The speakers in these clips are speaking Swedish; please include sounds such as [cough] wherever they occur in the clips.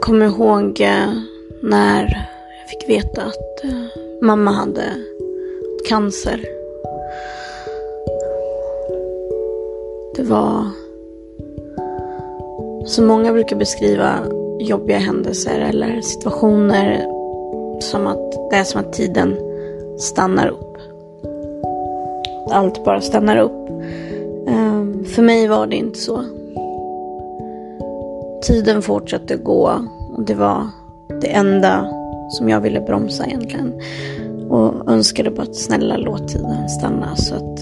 Jag kommer ihåg eh, när jag fick veta att eh, mamma hade cancer. Det var som många brukar beskriva jobbiga händelser eller situationer som att det är som att tiden stannar upp. Allt bara stannar upp. Ehm, för mig var det inte så. Tiden fortsatte gå och det var det enda som jag ville bromsa egentligen. Och önskade bara att snälla låt tiden stanna så att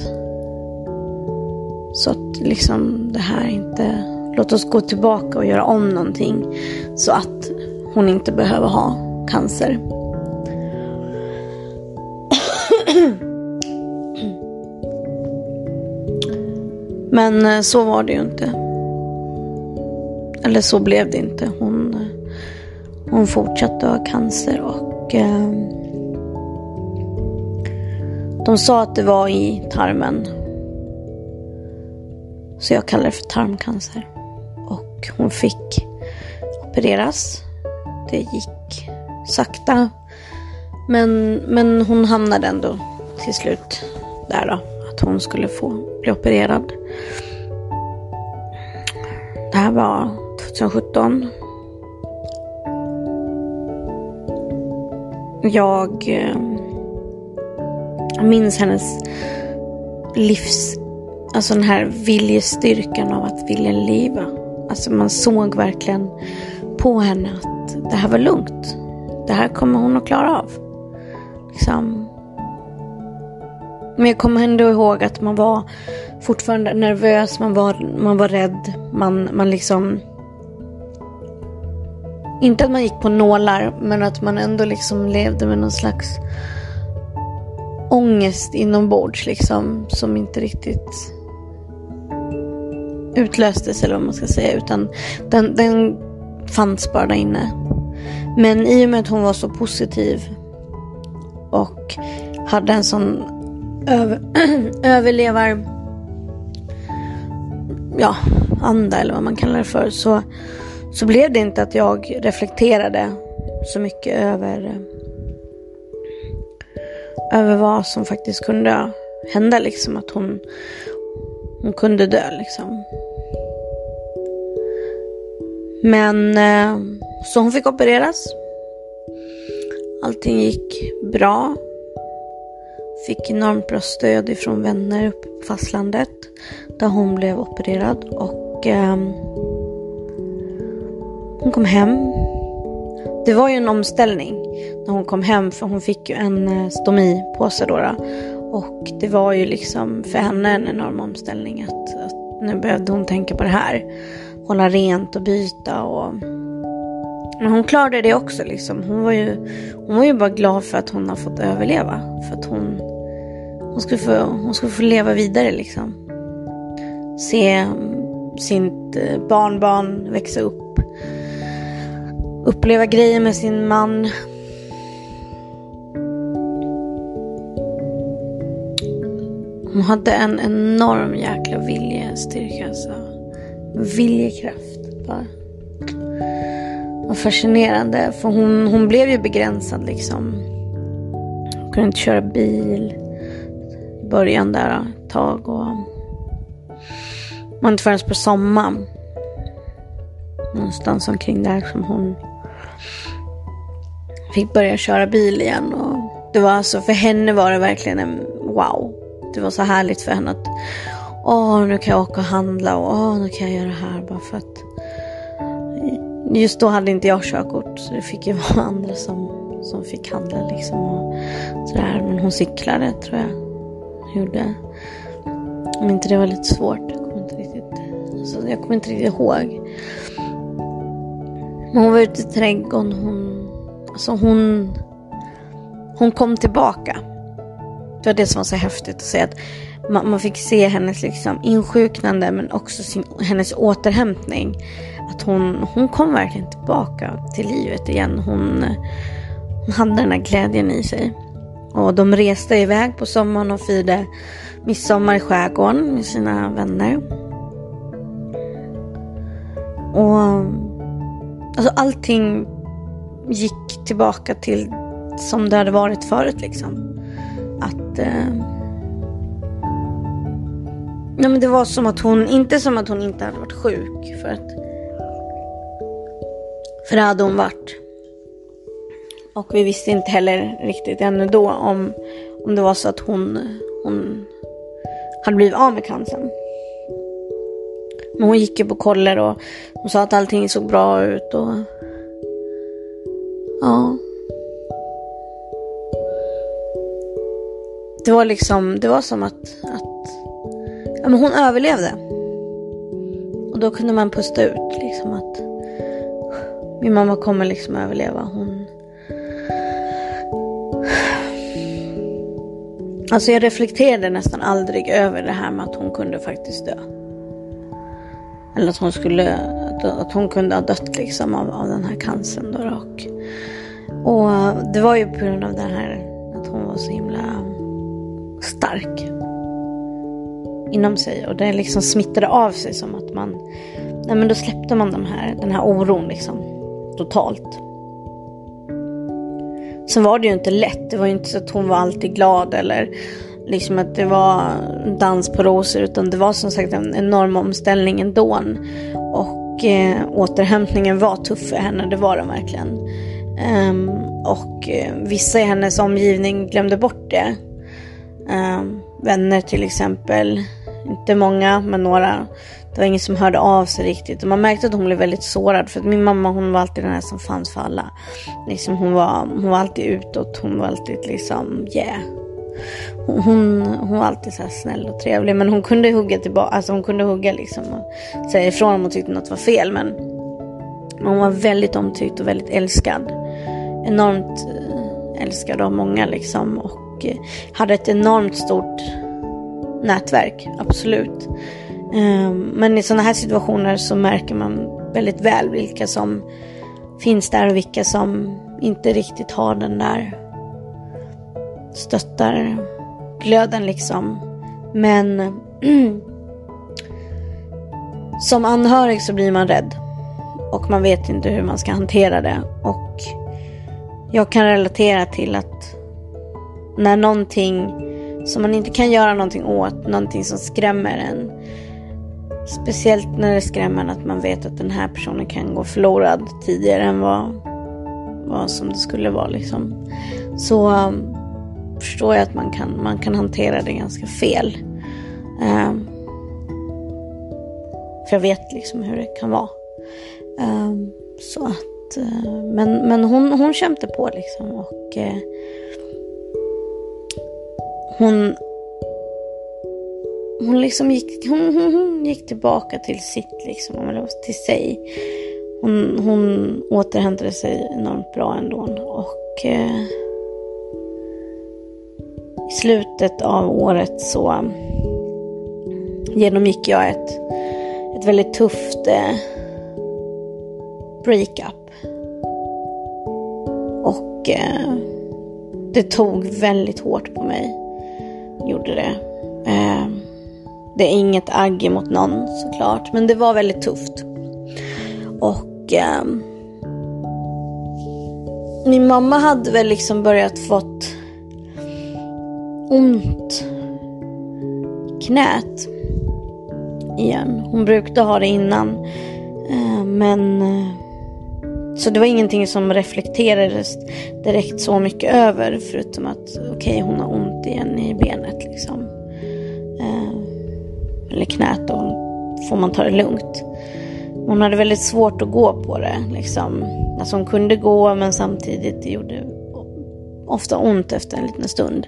så att liksom det här inte Låt oss gå tillbaka och göra om någonting så att hon inte behöver ha cancer. Men eh, så var det ju inte. Eller så blev det inte. Hon, hon fortsatte ha cancer och eh, de sa att det var i tarmen. Så jag kallar det för tarmcancer och hon fick opereras. Det gick sakta. Men, men hon hamnade ändå till slut där då. Att hon skulle få bli opererad. Det här var 2017. Jag eh, minns hennes livs... Alltså den här viljestyrkan av att vilja leva. Alltså man såg verkligen på henne att det här var lugnt. Det här kommer hon att klara av. Liksom. Men jag kommer ändå ihåg att man var fortfarande nervös, man var, man var rädd. Man, man liksom... Inte att man gick på nålar, men att man ändå liksom levde med någon slags ångest inombords liksom. Som inte riktigt utlöstes eller vad man ska säga. Utan den, den fanns bara där inne. Men i och med att hon var så positiv och hade en sån över, [clears throat] överlevar ja, anda eller vad man kallar det för. Så, så blev det inte att jag reflekterade så mycket över över vad som faktiskt kunde hända. Liksom att hon, hon kunde dö liksom. Men eh, så hon fick opereras. Allting gick bra. Fick enormt bra stöd ifrån vänner uppe på fastlandet. Där hon blev opererad och eh, hon kom hem. Det var ju en omställning när hon kom hem för hon fick ju en eh, stomipåse då, då. Och det var ju liksom för henne en enorm omställning att, att nu behövde hon tänka på det här hålla rent och byta och men hon klarade det också liksom. Hon var ju, hon var ju bara glad för att hon har fått överleva. För att hon, hon, skulle, få, hon skulle få leva vidare liksom. Se mm, sitt eh, barnbarn växa upp. Uppleva grejer med sin man. Hon hade en enorm jäkla viljestyrka. Alltså viljekraft. Bara. Och fascinerande. För hon, hon blev ju begränsad liksom. Hon kunde inte köra bil i början där ett tag. Och var inte förrän på sommaren. Någonstans omkring där som hon fick börja köra bil igen. Och det var alltså, för henne var det verkligen en wow. Det var så härligt för henne att Åh, nu kan jag åka och handla och åh, nu kan jag göra det här bara för att Just då hade inte jag körkort så det fick ju [laughs] vara andra som, som fick handla liksom och sådär. Men hon cyklade tror jag. Gjorde. Om inte det var lite svårt. Jag kommer inte riktigt, alltså, jag kommer inte riktigt ihåg. Men hon var ute i trädgården. Hon, så hon, hon kom tillbaka. Det var det som var så häftigt att se. att man, man fick se hennes liksom insjuknande men också sin, hennes återhämtning. Att hon, hon kom verkligen tillbaka till livet igen. Hon, hon hade den här glädjen i sig. Och de reste iväg på sommaren och firade midsommar i skärgården med sina vänner. Och Alltså allting gick tillbaka till som det hade varit förut liksom. Att... Eh, nej men det var som att hon, inte som att hon inte hade varit sjuk. För att... För det hade hon varit. Och vi visste inte heller riktigt ännu då om, om det var så att hon, hon hade blivit av med cancern. Men hon gick ju på koller och hon sa att allting såg bra ut och... Ja. Det var liksom, det var som att, att ja, men hon överlevde. Och då kunde man pusta ut liksom att min mamma kommer liksom överleva. Hon... Alltså jag reflekterade nästan aldrig över det här med att hon kunde faktiskt dö. Eller att hon skulle, att hon kunde ha dött liksom av, av den här cancern då. Och, och det var ju på grund av det här att hon var så himla stark inom sig. Och det liksom smittade av sig som att man, nej men då släppte man de här, den här oron liksom totalt. Sen var det ju inte lätt. Det var ju inte så att hon var alltid glad eller liksom att det var dans på rosor utan det var som sagt en enorm omställning ändå. Och eh, återhämtningen var tuff för henne, det var den verkligen. Um, och eh, vissa i hennes omgivning glömde bort det. Um, vänner till exempel, inte många men några. Det var ingen som hörde av sig riktigt och man märkte att hon blev väldigt sårad för att min mamma hon var alltid den här som fanns för alla. Liksom hon, var, hon var alltid utåt, hon var alltid liksom yeah hon, hon var alltid så snäll och trevlig. Men hon kunde hugga tillbaka. Alltså hon kunde hugga liksom och säga ifrån om hon tyckte något var fel. Men hon var väldigt omtyckt och väldigt älskad. Enormt eh, älskad av många liksom. Och eh, hade ett enormt stort nätverk. Absolut. Ehm, men i sådana här situationer så märker man väldigt väl vilka som finns där och vilka som inte riktigt har den där stöttar glöden liksom. Men [clears throat] som anhörig så blir man rädd. Och man vet inte hur man ska hantera det. Och jag kan relatera till att när någonting som man inte kan göra någonting åt, någonting som skrämmer en. Speciellt när det skrämmer en att man vet att den här personen kan gå förlorad tidigare än vad, vad som det skulle vara liksom. Så förstår jag att man kan, man kan hantera det ganska fel. Um, för jag vet liksom hur det kan vara. Um, så att, uh, men men hon, hon kämpade på liksom och uh, hon hon liksom gick, hon, hon, hon, gick tillbaka till sitt liksom, till sig. Hon, hon återhämtade sig enormt bra ändå och eh, i slutet av året så genomgick jag ett, ett väldigt tufft eh, breakup. Och eh, det tog väldigt hårt på mig. Gjorde det. Eh, det är inget agg mot någon såklart. Men det var väldigt tufft. Och eh, min mamma hade väl liksom börjat fått ont i knät igen. Hon brukade ha det innan. Eh, men eh, så det var ingenting som reflekterades direkt så mycket över förutom att okej okay, hon har ont igen i benet liksom. Eh, eller knät och får man ta det lugnt. Hon hade väldigt svårt att gå på det liksom. Alltså hon kunde gå men samtidigt det gjorde ofta ont efter en liten stund.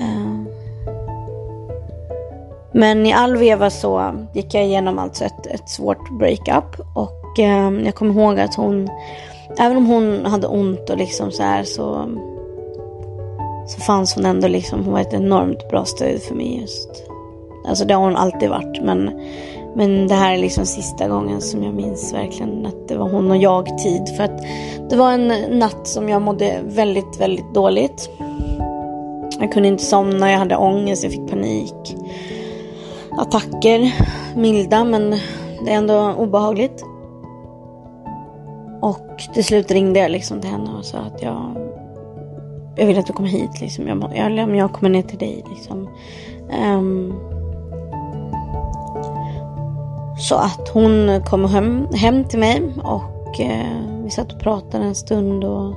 Eh. Men i all veva så gick jag igenom alltså ett, ett svårt breakup. Och eh, jag kommer ihåg att hon, även om hon hade ont och liksom så här så, så fanns hon ändå liksom, hon var ett enormt bra stöd för mig just. Alltså det har hon alltid varit men, men det här är liksom sista gången som jag minns verkligen att det var hon och jag tid. För att det var en natt som jag mådde väldigt, väldigt dåligt. Jag kunde inte somna, jag hade ångest, jag fick panik. Attacker, milda men det är ändå obehagligt. Och till slut ringde jag liksom till henne och sa att jag, jag vill att du kommer hit. Liksom. Jag, jag, jag kommer ner till dig. Liksom. Um, så att hon kom hem, hem till mig och eh, vi satt och pratade en stund och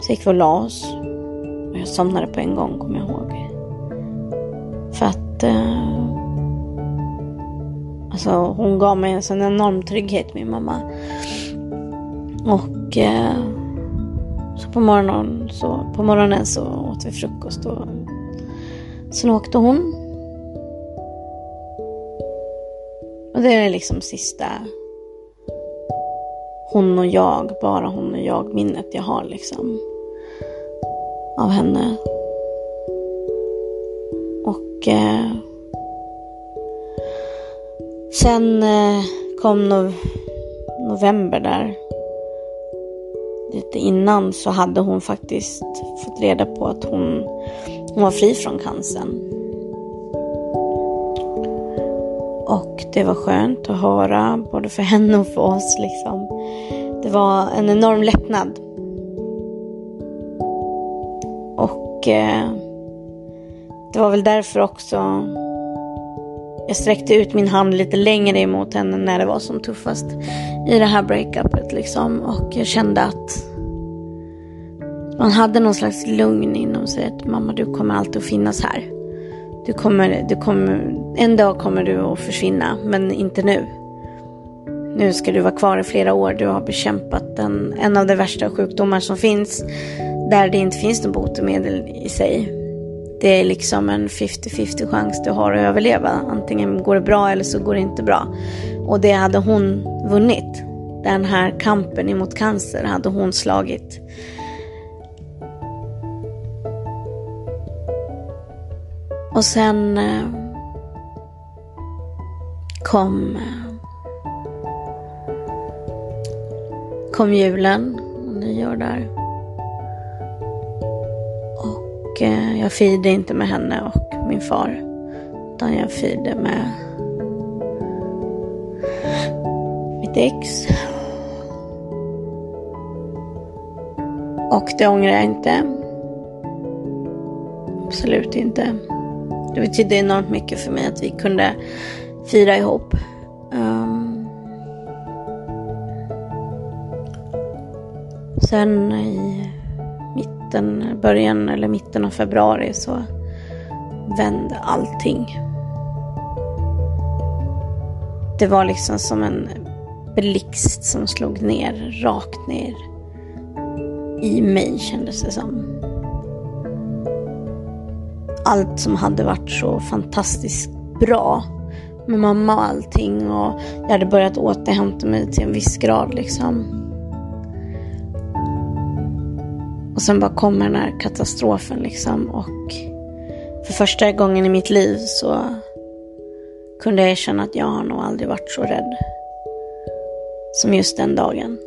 så gick vi och la oss. Och jag somnade på en gång kommer jag ihåg. För att eh, alltså, hon gav mig en sån enorm trygghet min mamma. Och eh, så på morgonen, så på morgonen så åt vi frukost och sen åkte hon. Och det är liksom sista hon och jag, bara hon och jag minnet jag har liksom av henne. Och eh, sen eh, kom no november där. Lite innan så hade hon faktiskt fått reda på att hon, hon var fri från cancern. Och det var skönt att höra, både för henne och för oss. Liksom. Det var en enorm lättnad. Och eh, det var väl därför också jag sträckte ut min hand lite längre emot henne när det var som tuffast i det här breakupet liksom. Och jag kände att man hade någon slags lugn inom sig. Att mamma, du kommer alltid att finnas här. Du kommer, du kommer, en dag kommer du att försvinna, men inte nu. Nu ska du vara kvar i flera år. Du har bekämpat en, en av de värsta sjukdomar som finns. Där det inte finns något botemedel i sig. Det är liksom en 50-50 chans du har att överleva. Antingen går det bra eller så går det inte bra. Och det hade hon vunnit. Den här kampen emot cancer hade hon slagit. Och sen eh, kom, eh, kom julen och nyår där. Och eh, jag firade inte med henne och min far. Utan jag firade med mitt ex. Och det ångrar jag inte. Absolut inte. Det betydde enormt mycket för mig att vi kunde fira ihop. Um, sen i mitten, början eller mitten av februari så vände allting. Det var liksom som en blixt som slog ner, rakt ner i mig kändes det som allt som hade varit så fantastiskt bra med mamma och allting och jag hade börjat återhämta mig till en viss grad liksom. Och sen bara kommer den här katastrofen liksom och för första gången i mitt liv så kunde jag erkänna att jag har nog aldrig varit så rädd som just den dagen.